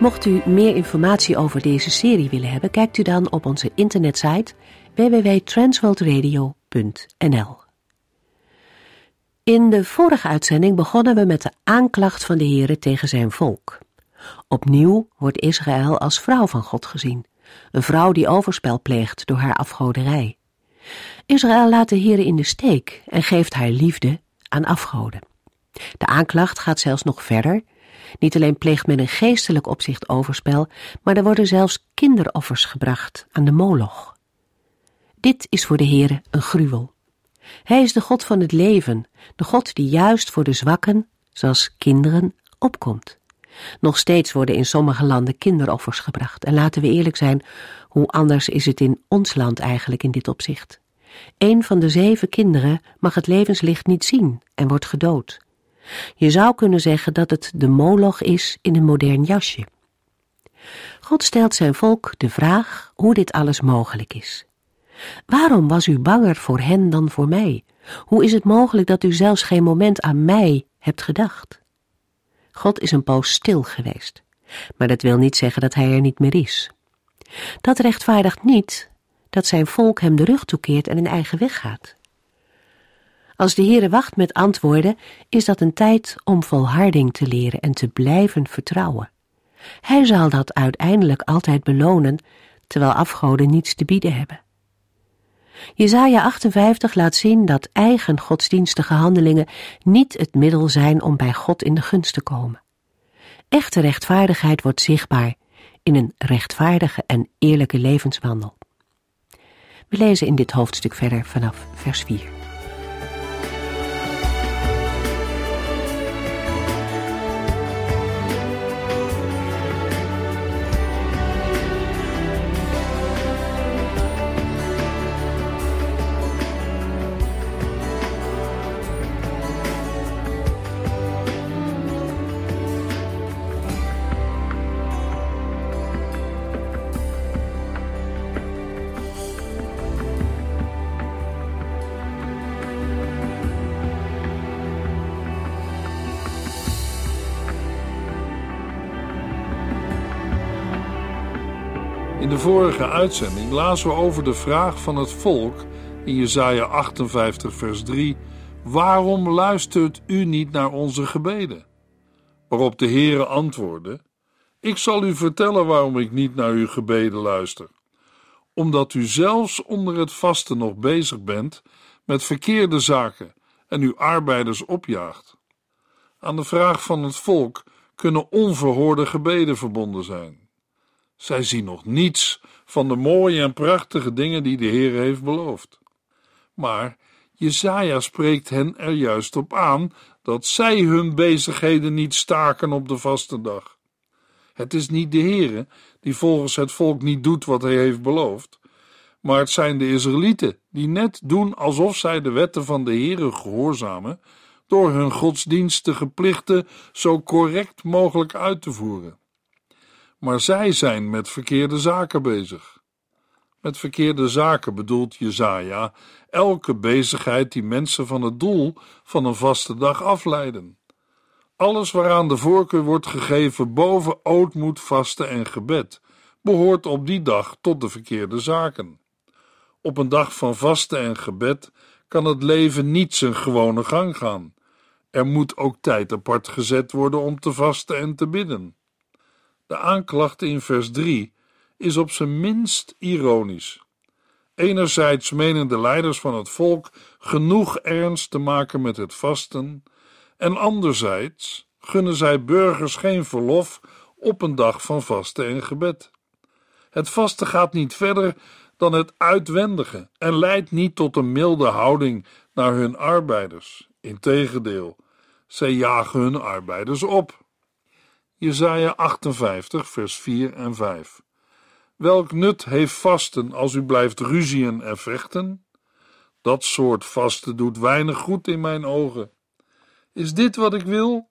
Mocht u meer informatie over deze serie willen hebben, kijkt u dan op onze internetsite www.transworldradio.nl. In de vorige uitzending begonnen we met de aanklacht van de Heere tegen zijn volk. Opnieuw wordt Israël als vrouw van God gezien, een vrouw die overspel pleegt door haar afgoderij. Israël laat de Heere in de steek en geeft haar liefde aan afgoden. De aanklacht gaat zelfs nog verder niet alleen pleegt men een geestelijk opzicht overspel, maar er worden zelfs kinderoffers gebracht aan de moloch. Dit is voor de Heere een gruwel. Hij is de God van het leven, de God die juist voor de zwakken, zoals kinderen, opkomt. Nog steeds worden in sommige landen kinderoffers gebracht. En laten we eerlijk zijn, hoe anders is het in ons land eigenlijk in dit opzicht. Een van de zeven kinderen mag het levenslicht niet zien en wordt gedood. Je zou kunnen zeggen dat het de moloch is in een modern jasje. God stelt zijn volk de vraag hoe dit alles mogelijk is. Waarom was u banger voor hen dan voor mij? Hoe is het mogelijk dat u zelfs geen moment aan mij hebt gedacht? God is een poos stil geweest, maar dat wil niet zeggen dat hij er niet meer is. Dat rechtvaardigt niet dat zijn volk hem de rug toekeert en een eigen weg gaat. Als de Heere wacht met antwoorden, is dat een tijd om volharding te leren en te blijven vertrouwen. Hij zal dat uiteindelijk altijd belonen, terwijl afgoden niets te bieden hebben. Jezaja 58 laat zien dat eigen godsdienstige handelingen niet het middel zijn om bij God in de gunst te komen. Echte rechtvaardigheid wordt zichtbaar in een rechtvaardige en eerlijke levenswandel. We lezen in dit hoofdstuk verder vanaf vers 4. De vorige uitzending lazen we over de vraag van het volk in Jesaja 58 vers 3: Waarom luistert u niet naar onze gebeden? Waarop de Heere antwoordde: Ik zal u vertellen waarom ik niet naar uw gebeden luister. Omdat u zelfs onder het vasten nog bezig bent met verkeerde zaken en uw arbeiders opjaagt. Aan de vraag van het volk kunnen onverhoorde gebeden verbonden zijn. Zij zien nog niets van de mooie en prachtige dingen die de Heer heeft beloofd. Maar Jezaja spreekt hen er juist op aan dat zij hun bezigheden niet staken op de vaste dag. Het is niet de Heere die volgens het volk niet doet wat hij heeft beloofd, maar het zijn de Israëlieten die net doen alsof zij de wetten van de Heere gehoorzamen door hun godsdienstige plichten zo correct mogelijk uit te voeren maar zij zijn met verkeerde zaken bezig. Met verkeerde zaken bedoelt Jezaja elke bezigheid die mensen van het doel van een vaste dag afleiden. Alles waaraan de voorkeur wordt gegeven boven ootmoed, vasten en gebed, behoort op die dag tot de verkeerde zaken. Op een dag van vasten en gebed kan het leven niet zijn gewone gang gaan. Er moet ook tijd apart gezet worden om te vasten en te bidden. De aanklacht in vers 3 is op zijn minst ironisch. Enerzijds menen de leiders van het volk genoeg ernst te maken met het vasten, en anderzijds gunnen zij burgers geen verlof op een dag van vasten en gebed. Het vasten gaat niet verder dan het uitwendige en leidt niet tot een milde houding naar hun arbeiders. Integendeel, zij jagen hun arbeiders op. Jesaja 58, vers 4 en 5. Welk nut heeft vasten als u blijft ruzien en vechten? Dat soort vasten doet weinig goed in mijn ogen. Is dit wat ik wil?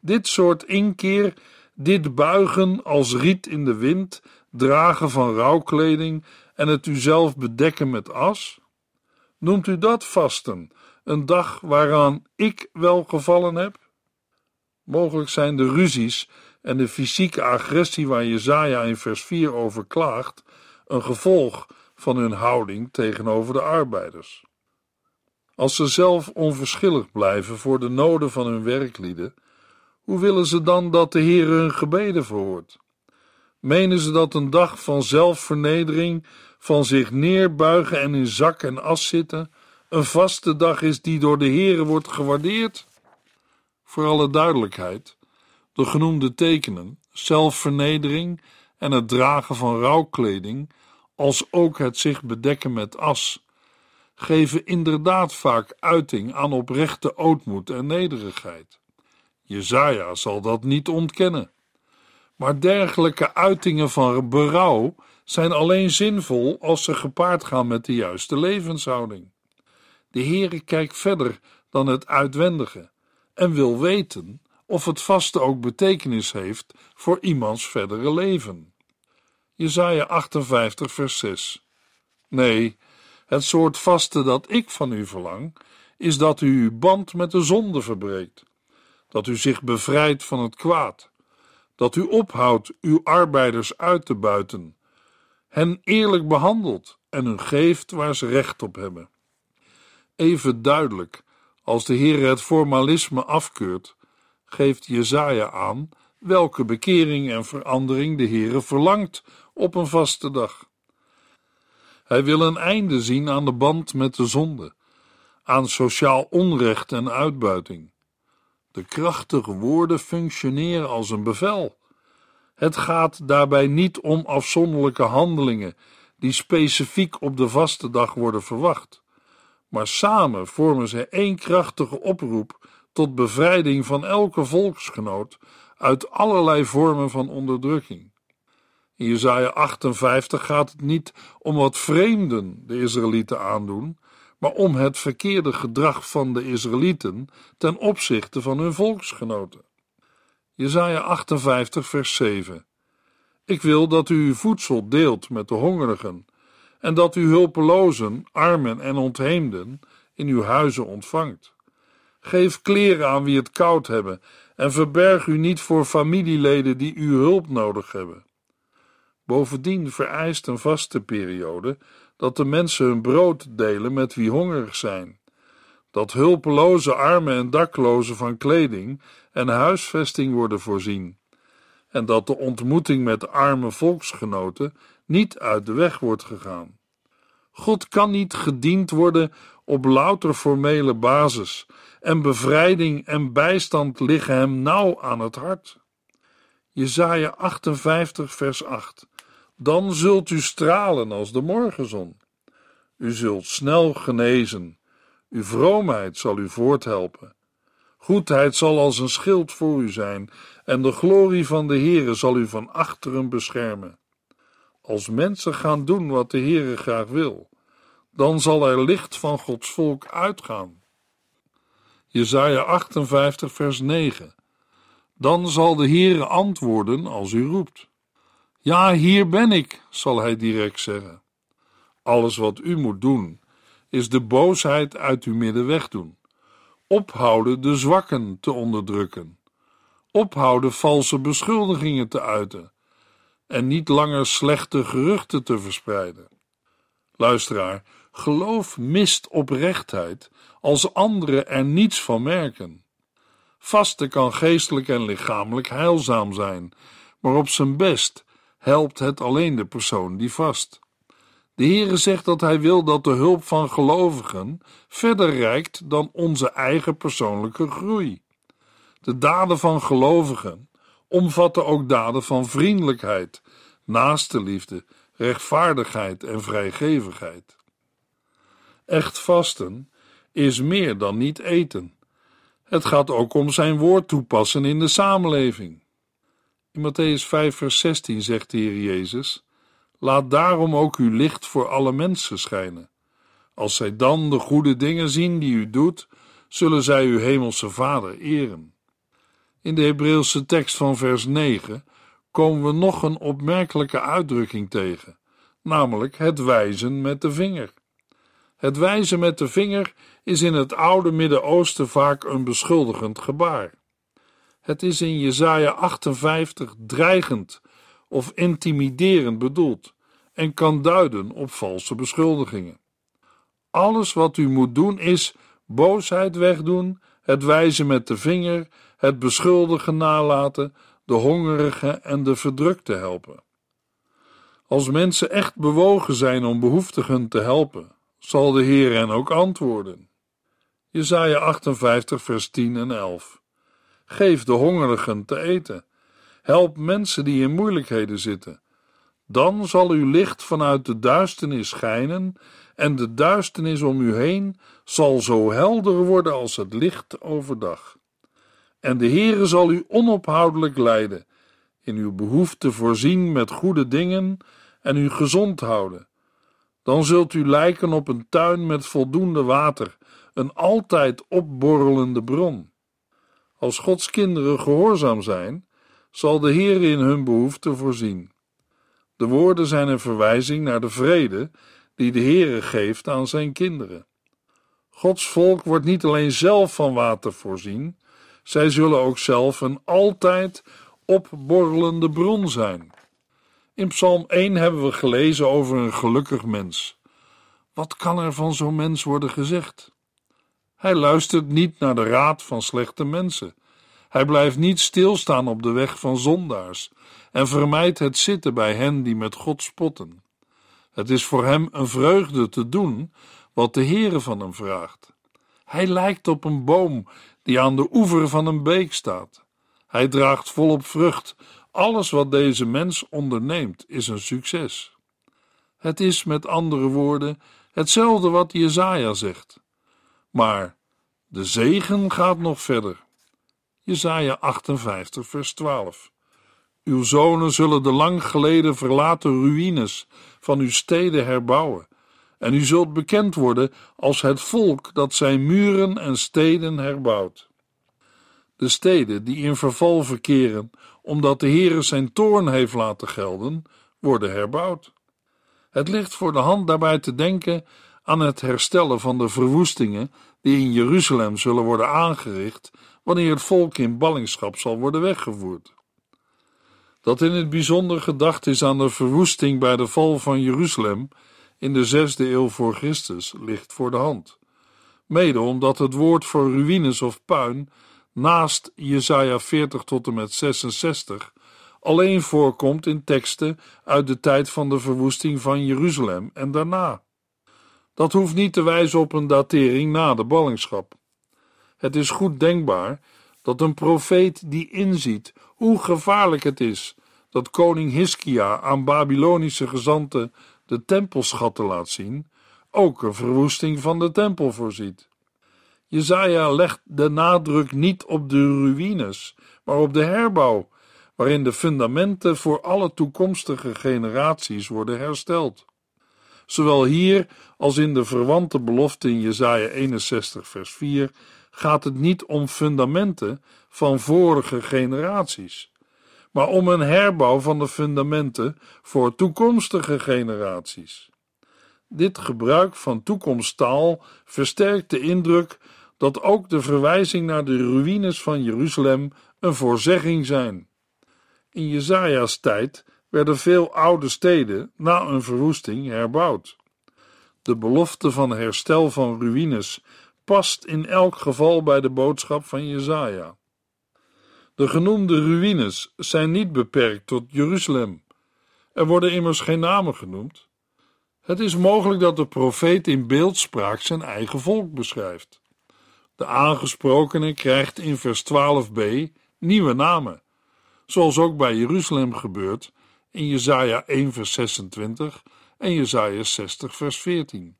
Dit soort inkeer, dit buigen als riet in de wind, dragen van rouwkleding en het uzelf bedekken met as? Noemt u dat vasten, een dag waaraan ik wel gevallen heb? Mogelijk zijn de ruzies en de fysieke agressie waar Jezaja in vers 4 over klaagt, een gevolg van hun houding tegenover de arbeiders. Als ze zelf onverschillig blijven voor de noden van hun werklieden, hoe willen ze dan dat de Heer hun gebeden verhoort? Menen ze dat een dag van zelfvernedering, van zich neerbuigen en in zak en as zitten, een vaste dag is die door de Heere wordt gewaardeerd? Voor alle duidelijkheid, de genoemde tekenen, zelfvernedering en het dragen van rouwkleding, als ook het zich bedekken met as, geven inderdaad vaak uiting aan oprechte ootmoed en nederigheid. Jezaja zal dat niet ontkennen. Maar dergelijke uitingen van berouw zijn alleen zinvol als ze gepaard gaan met de juiste levenshouding. De Heere kijkt verder dan het uitwendige en wil weten of het vaste ook betekenis heeft voor iemands verdere leven. Jesaja 58 vers 6 Nee, het soort vaste dat ik van u verlang, is dat u uw band met de zonde verbreekt, dat u zich bevrijdt van het kwaad, dat u ophoudt uw arbeiders uit te buiten, hen eerlijk behandelt en hun geeft waar ze recht op hebben. Even duidelijk, als de Heer het formalisme afkeurt, geeft Jezaja aan welke bekering en verandering de Heere verlangt op een vaste dag. Hij wil een einde zien aan de band met de zonde, aan sociaal onrecht en uitbuiting. De krachtige woorden functioneren als een bevel. Het gaat daarbij niet om afzonderlijke handelingen die specifiek op de vaste dag worden verwacht, maar samen vormen ze één krachtige oproep tot bevrijding van elke volksgenoot uit allerlei vormen van onderdrukking. In Jesaja 58 gaat het niet om wat vreemden de Israëlieten aandoen, maar om het verkeerde gedrag van de Israëlieten ten opzichte van hun volksgenoten. Jesaja 58 vers 7 Ik wil dat u uw voedsel deelt met de hongerigen en dat u hulpelozen, armen en ontheemden in uw huizen ontvangt. Geef kleren aan wie het koud hebben en verberg u niet voor familieleden die uw hulp nodig hebben. Bovendien vereist een vaste periode dat de mensen hun brood delen met wie hongerig zijn, dat hulpeloze armen en daklozen van kleding en huisvesting worden voorzien, en dat de ontmoeting met arme volksgenoten niet uit de weg wordt gegaan. God kan niet gediend worden op louter formele basis, en bevrijding en bijstand liggen hem nauw aan het hart. Jesaja 58 vers 8 Dan zult u stralen als de morgenzon. U zult snel genezen. Uw vroomheid zal u voorthelpen. Goedheid zal als een schild voor u zijn, en de glorie van de Heere zal u van achteren beschermen. Als mensen gaan doen wat de Heere graag wil, dan zal er licht van Gods volk uitgaan. Jesaja 58 vers 9 Dan zal de Heere antwoorden als u roept. Ja, hier ben ik, zal hij direct zeggen. Alles wat u moet doen, is de boosheid uit uw midden wegdoen. Ophouden de zwakken te onderdrukken. Ophouden valse beschuldigingen te uiten. En niet langer slechte geruchten te verspreiden. Luisteraar, geloof mist oprechtheid als anderen er niets van merken. Vasten kan geestelijk en lichamelijk heilzaam zijn, maar op zijn best helpt het alleen de persoon die vast. De Heere zegt dat Hij wil dat de hulp van gelovigen verder reikt dan onze eigen persoonlijke groei. De daden van gelovigen omvatten ook daden van vriendelijkheid, naastenliefde, rechtvaardigheid en vrijgevigheid. Echt vasten is meer dan niet eten. Het gaat ook om zijn woord toepassen in de samenleving. In Matthäus 5, vers 16 zegt de Heer Jezus: Laat daarom ook uw licht voor alle mensen schijnen. Als zij dan de goede dingen zien die u doet, zullen zij uw hemelse Vader eren. In de Hebreeuwse tekst van vers 9 komen we nog een opmerkelijke uitdrukking tegen, namelijk het wijzen met de vinger. Het wijzen met de vinger is in het oude Midden-Oosten vaak een beschuldigend gebaar. Het is in Jesaja 58 dreigend of intimiderend bedoeld en kan duiden op valse beschuldigingen. Alles wat u moet doen is boosheid wegdoen, het wijzen met de vinger, het beschuldigen nalaten, de hongerige en de verdrukte helpen. Als mensen echt bewogen zijn om behoeftigen te helpen, zal de Heer hen ook antwoorden. Jesaja 58 vers 10 en 11 Geef de hongerigen te eten. Help mensen die in moeilijkheden zitten. Dan zal uw licht vanuit de duisternis schijnen en de duisternis om u heen zal zo helder worden als het licht overdag. En de Heere zal u onophoudelijk leiden, in uw behoefte voorzien met goede dingen en u gezond houden. Dan zult u lijken op een tuin met voldoende water, een altijd opborrelende bron. Als Gods kinderen gehoorzaam zijn, zal de Heer in hun behoefte voorzien. De woorden zijn een verwijzing naar de vrede die de Heere geeft aan zijn kinderen. Gods volk wordt niet alleen zelf van water voorzien, zij zullen ook zelf een altijd opborrelende bron zijn. In Psalm 1 hebben we gelezen over een gelukkig mens. Wat kan er van zo'n mens worden gezegd? Hij luistert niet naar de raad van slechte mensen. Hij blijft niet stilstaan op de weg van zondaars en vermijdt het zitten bij hen die met God spotten. Het is voor hem een vreugde te doen wat de Heere van hem vraagt. Hij lijkt op een boom die aan de oever van een beek staat. Hij draagt volop vrucht. Alles wat deze mens onderneemt is een succes. Het is met andere woorden hetzelfde wat Jezaja zegt. Maar de zegen gaat nog verder. Jesaja 58 vers 12 Uw zonen zullen de lang geleden verlaten ruïnes van uw steden herbouwen en u zult bekend worden als het volk dat zijn muren en steden herbouwt. De steden die in verval verkeren, omdat de Heere zijn toorn heeft laten gelden, worden herbouwd. Het ligt voor de hand daarbij te denken aan het herstellen van de verwoestingen die in Jeruzalem zullen worden aangericht wanneer het volk in ballingschap zal worden weggevoerd. Dat in het bijzonder gedacht is aan de verwoesting bij de val van Jeruzalem in de zesde eeuw voor Christus ligt voor de hand. Mede omdat het woord voor ruïnes of puin naast Jesaja 40 tot en met 66 alleen voorkomt in teksten uit de tijd van de verwoesting van Jeruzalem en daarna. Dat hoeft niet te wijzen op een datering na de ballingschap. Het is goed denkbaar dat een profeet die inziet hoe gevaarlijk het is dat koning Hiskia aan Babylonische gezanten de tempelschatten laat zien, ook een verwoesting van de tempel voorziet. Jezaja legt de nadruk niet op de ruïnes, maar op de herbouw, waarin de fundamenten voor alle toekomstige generaties worden hersteld. Zowel hier als in de verwante belofte in Jesaja 61 vers 4 gaat het niet om fundamenten van vorige generaties maar om een herbouw van de fundamenten voor toekomstige generaties. Dit gebruik van toekomsttaal versterkt de indruk dat ook de verwijzing naar de ruïnes van Jeruzalem een voorzegging zijn. In Jezaja's tijd werden veel oude steden na een verwoesting herbouwd. De belofte van herstel van ruïnes past in elk geval bij de boodschap van Jezaja. De genoemde ruïnes zijn niet beperkt tot Jeruzalem. Er worden immers geen namen genoemd. Het is mogelijk dat de profeet in beeldspraak zijn eigen volk beschrijft. De aangesprokene krijgt in vers 12b nieuwe namen, zoals ook bij Jeruzalem gebeurt in Jesaja 1 vers 26 en Jesaja 60 vers 14.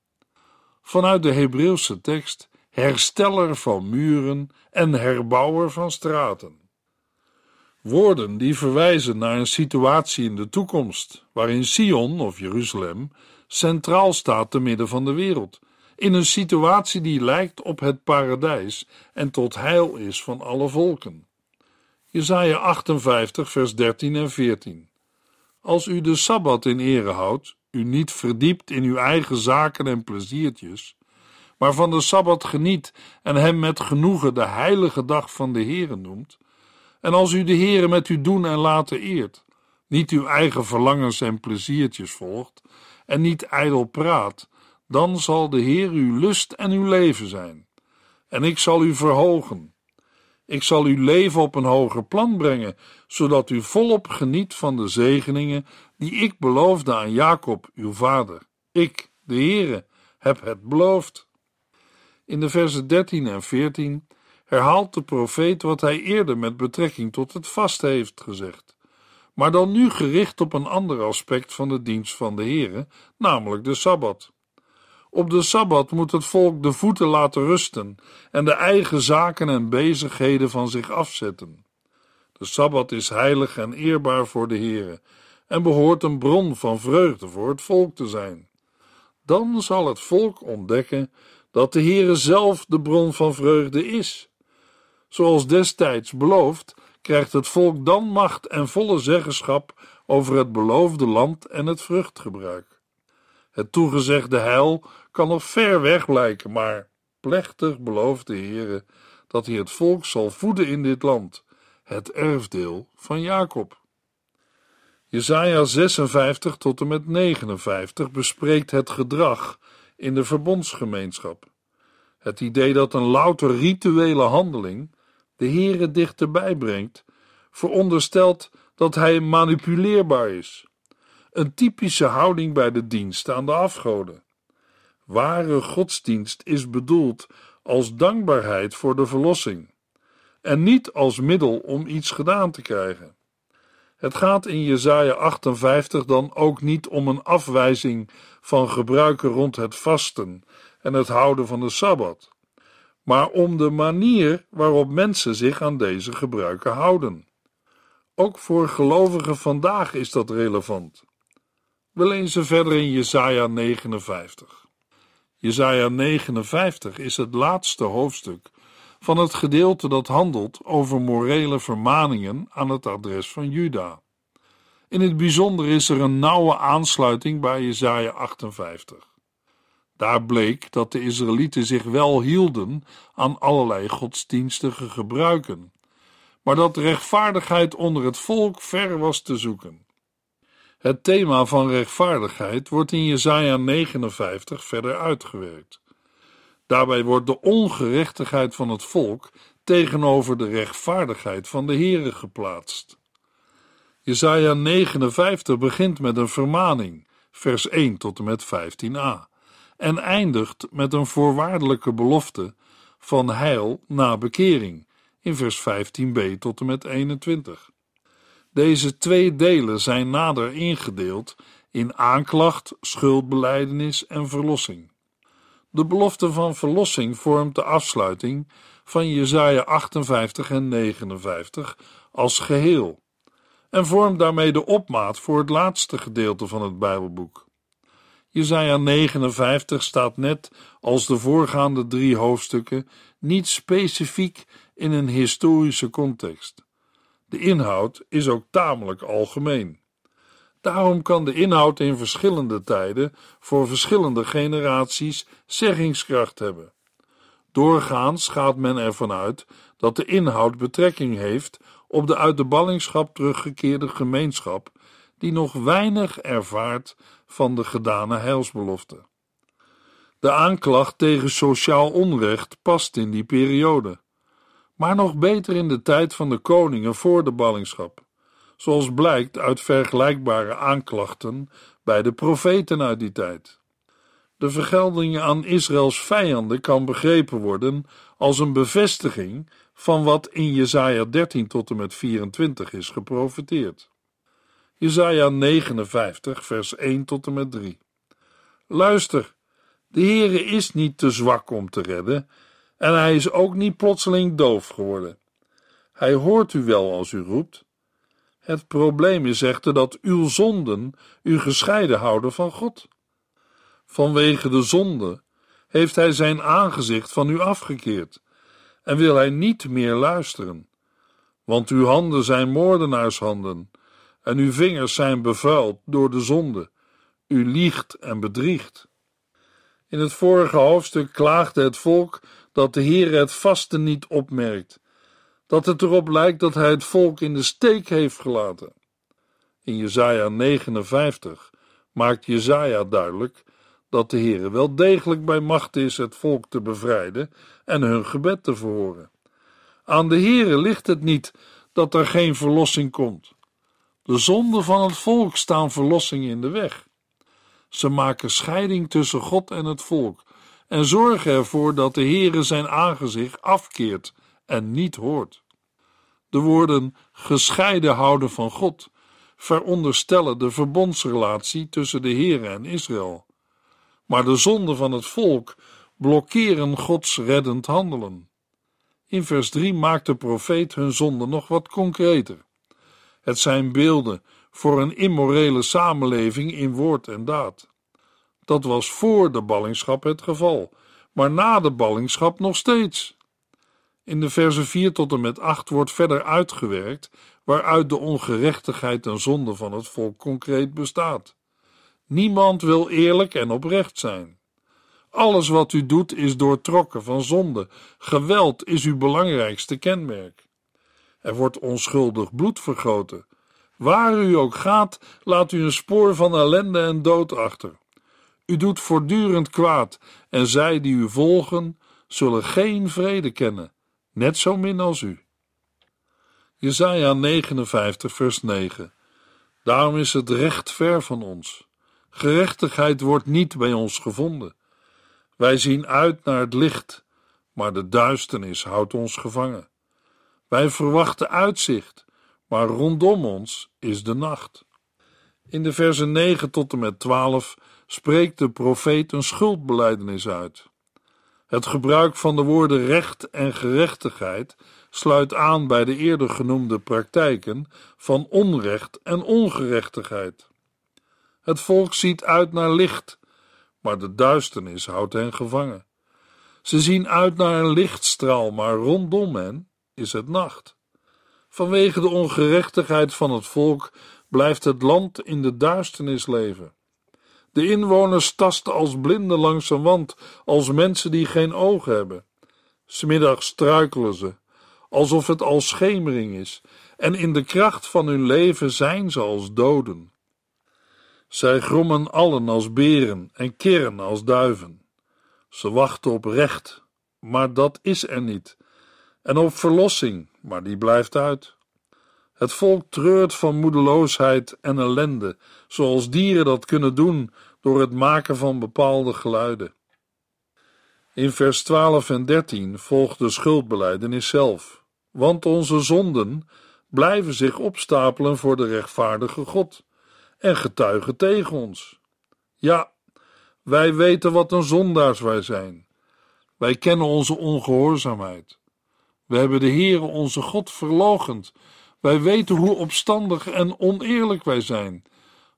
Vanuit de Hebreeuwse tekst hersteller van muren en herbouwer van straten. Woorden die verwijzen naar een situatie in de toekomst, waarin Sion of Jeruzalem centraal staat te midden van de wereld, in een situatie die lijkt op het paradijs en tot heil is van alle volken. Jesaja 58 vers 13 en 14 Als u de Sabbat in ere houdt, u niet verdiept in uw eigen zaken en pleziertjes, maar van de Sabbat geniet en hem met genoegen de heilige dag van de Heere noemt, en als u de Heere met uw doen en laten eert, niet uw eigen verlangens en pleziertjes volgt, en niet ijdel praat, dan zal de Heer uw lust en uw leven zijn. En ik zal u verhogen. Ik zal uw leven op een hoger plan brengen, zodat u volop geniet van de zegeningen die ik beloofde aan Jacob, uw vader. Ik, de Heere, heb het beloofd. In de versen 13 en 14 herhaalt de profeet wat hij eerder met betrekking tot het vast heeft gezegd, maar dan nu gericht op een ander aspect van de dienst van de Heere, namelijk de Sabbat. Op de Sabbat moet het volk de voeten laten rusten en de eigen zaken en bezigheden van zich afzetten. De Sabbat is heilig en eerbaar voor de Heere en behoort een bron van vreugde voor het volk te zijn. Dan zal het volk ontdekken dat de Heere zelf de bron van vreugde is. Zoals destijds beloofd, krijgt het volk dan macht en volle zeggenschap over het beloofde land en het vruchtgebruik. Het toegezegde heil kan nog ver weg lijken, maar plechtig belooft de Heere dat hij het volk zal voeden in dit land, het erfdeel van Jacob. Jesaja 56 tot en met 59 bespreekt het gedrag in de verbondsgemeenschap. Het idee dat een louter rituele handeling de Heere dichterbij brengt, veronderstelt dat hij manipuleerbaar is. Een typische houding bij de dienst aan de afgoden. Ware godsdienst is bedoeld als dankbaarheid voor de verlossing en niet als middel om iets gedaan te krijgen. Het gaat in Jesaja 58 dan ook niet om een afwijzing van gebruiken rond het vasten en het houden van de Sabbat, maar om de manier waarop mensen zich aan deze gebruiken houden. Ook voor gelovigen vandaag is dat relevant. We lezen verder in Jesaja 59. Jesaja 59 is het laatste hoofdstuk van het gedeelte dat handelt over morele vermaningen aan het adres van Juda. In het bijzonder is er een nauwe aansluiting bij Jesaja 58. Daar bleek dat de Israëlieten zich wel hielden aan allerlei godsdienstige gebruiken, maar dat rechtvaardigheid onder het volk ver was te zoeken. Het thema van rechtvaardigheid wordt in Jesaja 59 verder uitgewerkt. Daarbij wordt de ongerechtigheid van het volk tegenover de rechtvaardigheid van de Heere geplaatst. Jesaja 59 begint met een vermaning, vers 1 tot en met 15a, en eindigt met een voorwaardelijke belofte van heil na bekering, in vers 15b tot en met 21. Deze twee delen zijn nader ingedeeld in aanklacht, schuldbeleidenis en verlossing. De belofte van verlossing vormt de afsluiting van Jesaja 58 en 59 als geheel en vormt daarmee de opmaat voor het laatste gedeelte van het Bijbelboek. Jesaja 59 staat net als de voorgaande drie hoofdstukken niet specifiek in een historische context. De inhoud is ook tamelijk algemeen. Daarom kan de inhoud in verschillende tijden voor verschillende generaties zeggingskracht hebben. Doorgaans gaat men ervan uit dat de inhoud betrekking heeft op de uit de ballingschap teruggekeerde gemeenschap, die nog weinig ervaart van de gedane heilsbelofte. De aanklacht tegen sociaal onrecht past in die periode, maar nog beter in de tijd van de koningen voor de ballingschap, zoals blijkt uit vergelijkbare aanklachten bij de profeten uit die tijd. De vergelding aan Israëls vijanden kan begrepen worden als een bevestiging van wat in Jesaja 13 tot en met 24 is geprofeteerd. Jesaja 59 vers 1 tot en met 3 Luister, de Heere is niet te zwak om te redden en hij is ook niet plotseling doof geworden. Hij hoort u wel als u roept, Het probleem is echter dat uw zonden u gescheiden houden van God. Vanwege de zonde heeft hij zijn aangezicht van u afgekeerd en wil hij niet meer luisteren. Want uw handen zijn moordenaarshanden en uw vingers zijn bevuild door de zonde. U liegt en bedriegt. In het vorige hoofdstuk klaagde het volk dat de Heer het vasten niet opmerkt, dat het erop lijkt dat hij het volk in de steek heeft gelaten. In Jesaja 59 maakt Jesaja duidelijk dat de Heer wel degelijk bij macht is het volk te bevrijden en hun gebed te verhoren. Aan de Heere ligt het niet dat er geen verlossing komt. De zonden van het volk staan verlossing in de weg. Ze maken scheiding tussen God en het volk en zorgen ervoor dat de Heere zijn aangezicht afkeert en niet hoort. De woorden gescheiden houden van God veronderstellen de verbondsrelatie tussen de Heere en Israël. Maar de zonden van het volk blokkeren Gods reddend handelen. In vers 3 maakt de profeet hun zonde nog wat concreter. Het zijn beelden voor een immorele samenleving in woord en daad. Dat was voor de ballingschap het geval, maar na de ballingschap nog steeds. In de versen 4 tot en met 8 wordt verder uitgewerkt waaruit de ongerechtigheid en zonde van het volk concreet bestaat. Niemand wil eerlijk en oprecht zijn. Alles wat u doet is doortrokken van zonde. Geweld is uw belangrijkste kenmerk. Er wordt onschuldig bloed vergoten. Waar u ook gaat, laat u een spoor van ellende en dood achter. U doet voortdurend kwaad, en zij die u volgen, zullen geen vrede kennen, net zo min als u. Jesaja 59, vers 9. Daarom is het recht ver van ons. Gerechtigheid wordt niet bij ons gevonden. Wij zien uit naar het licht, maar de duisternis houdt ons gevangen. Wij verwachten uitzicht, maar rondom ons is de nacht. In de versen 9 tot en met 12 spreekt de profeet een schuldbeleidenis uit. Het gebruik van de woorden recht en gerechtigheid sluit aan bij de eerder genoemde praktijken van onrecht en ongerechtigheid. Het volk ziet uit naar licht, maar de duisternis houdt hen gevangen. Ze zien uit naar een lichtstraal, maar rondom hen is het nacht. Vanwege de ongerechtigheid van het volk blijft het land in de duisternis leven. De inwoners tasten als blinden langs een wand, als mensen die geen ogen hebben. Smiddags struikelen ze, alsof het al schemering is, en in de kracht van hun leven zijn ze als doden. Zij grommen allen als beren en kirren als duiven. Ze wachten op recht, maar dat is er niet, en op verlossing, maar die blijft uit. Het volk treurt van moedeloosheid en ellende, zoals dieren dat kunnen doen door het maken van bepaalde geluiden. In vers 12 en 13 volgt de schuldbeleidenis zelf, want onze zonden blijven zich opstapelen voor de rechtvaardige God en getuigen tegen ons. Ja, wij weten wat een zondaars wij zijn. Wij kennen onze ongehoorzaamheid. We hebben de Heere onze God verlogend. Wij weten hoe opstandig en oneerlijk wij zijn,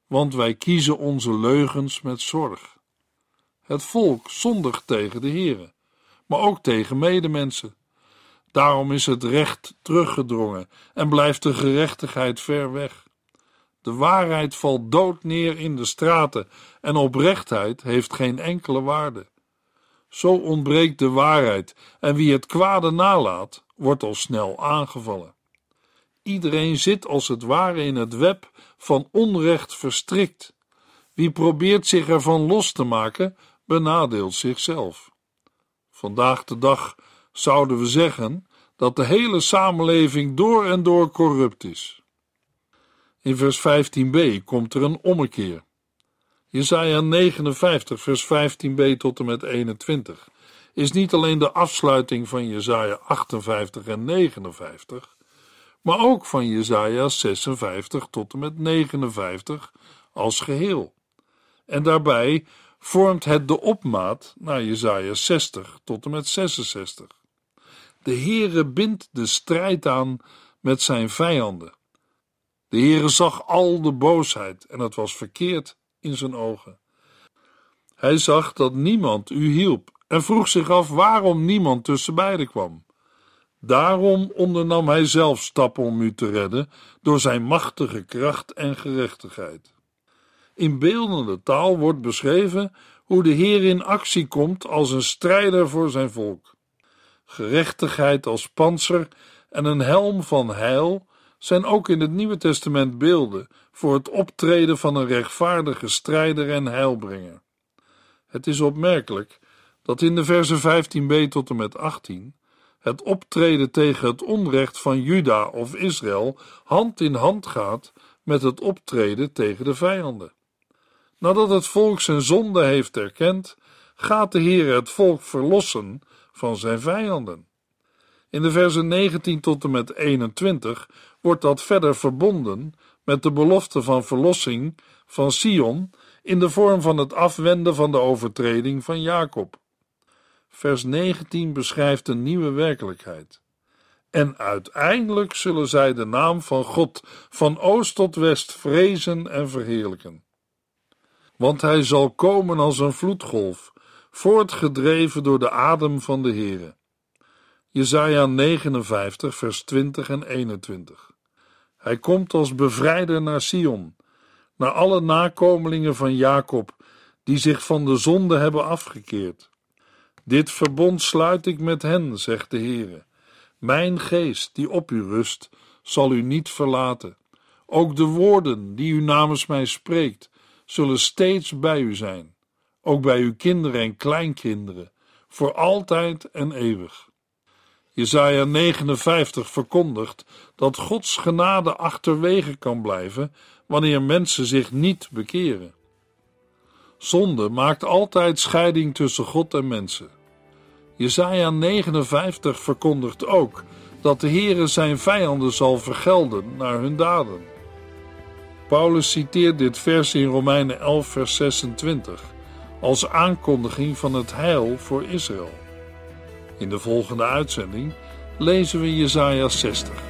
want wij kiezen onze leugens met zorg. Het volk zondigt tegen de Heere, maar ook tegen medemensen. Daarom is het recht teruggedrongen en blijft de gerechtigheid ver weg. De waarheid valt dood neer in de straten en oprechtheid heeft geen enkele waarde. Zo ontbreekt de waarheid en wie het kwade nalaat, wordt al snel aangevallen. Iedereen zit als het ware in het web van onrecht verstrikt. Wie probeert zich ervan los te maken, benadeelt zichzelf. Vandaag de dag zouden we zeggen dat de hele samenleving door en door corrupt is. In vers 15b komt er een ommekeer. Jesaja 59, vers 15b tot en met 21 is niet alleen de afsluiting van Jesaja 58 en 59, maar ook van Jesaja 56 tot en met 59 als geheel. En daarbij vormt het de opmaat naar Jesaja 60 tot en met 66. De Heere bindt de strijd aan met zijn vijanden De Heere zag al de boosheid en het was verkeerd in zijn ogen. Hij zag dat niemand u hielp en vroeg zich af waarom niemand tussen beiden kwam. Daarom ondernam hij zelf stappen om u te redden door zijn machtige kracht en gerechtigheid. In beeldende taal wordt beschreven hoe de Heer in actie komt als een strijder voor zijn volk. Gerechtigheid als panzer en een helm van heil zijn ook in het Nieuwe Testament beelden voor het optreden van een rechtvaardige strijder en heilbrenger. Het is opmerkelijk dat in de versen 15b tot en met 18 het optreden tegen het onrecht van Juda of Israël hand in hand gaat met het optreden tegen de vijanden. Nadat het volk zijn zonde heeft erkend, gaat de Heer het volk verlossen van zijn vijanden. In de versen 19 tot en met 21 wordt dat verder verbonden met de belofte van verlossing van Sion in de vorm van het afwenden van de overtreding van Jacob. Vers 19 beschrijft een nieuwe werkelijkheid. En uiteindelijk zullen zij de naam van God van oost tot west vrezen en verheerlijken. Want hij zal komen als een vloedgolf, voortgedreven door de adem van de Heere. Jesaja 59, vers 20 en 21. Hij komt als bevrijder naar Sion, naar alle nakomelingen van Jacob, die zich van de zonde hebben afgekeerd. Dit verbond sluit ik met hen, zegt de Heere. Mijn geest, die op u rust, zal u niet verlaten. Ook de woorden die u namens mij spreekt, zullen steeds bij u zijn, ook bij uw kinderen en kleinkinderen, voor altijd en eeuwig. Jesaja 59 verkondigt dat Gods genade achterwege kan blijven wanneer mensen zich niet bekeren. Zonde maakt altijd scheiding tussen God en mensen. Jesaja 59 verkondigt ook dat de Heere zijn vijanden zal vergelden naar hun daden. Paulus citeert dit vers in Romeinen 11 vers 26 als aankondiging van het heil voor Israël. In de volgende uitzending lezen we Jesaja 60.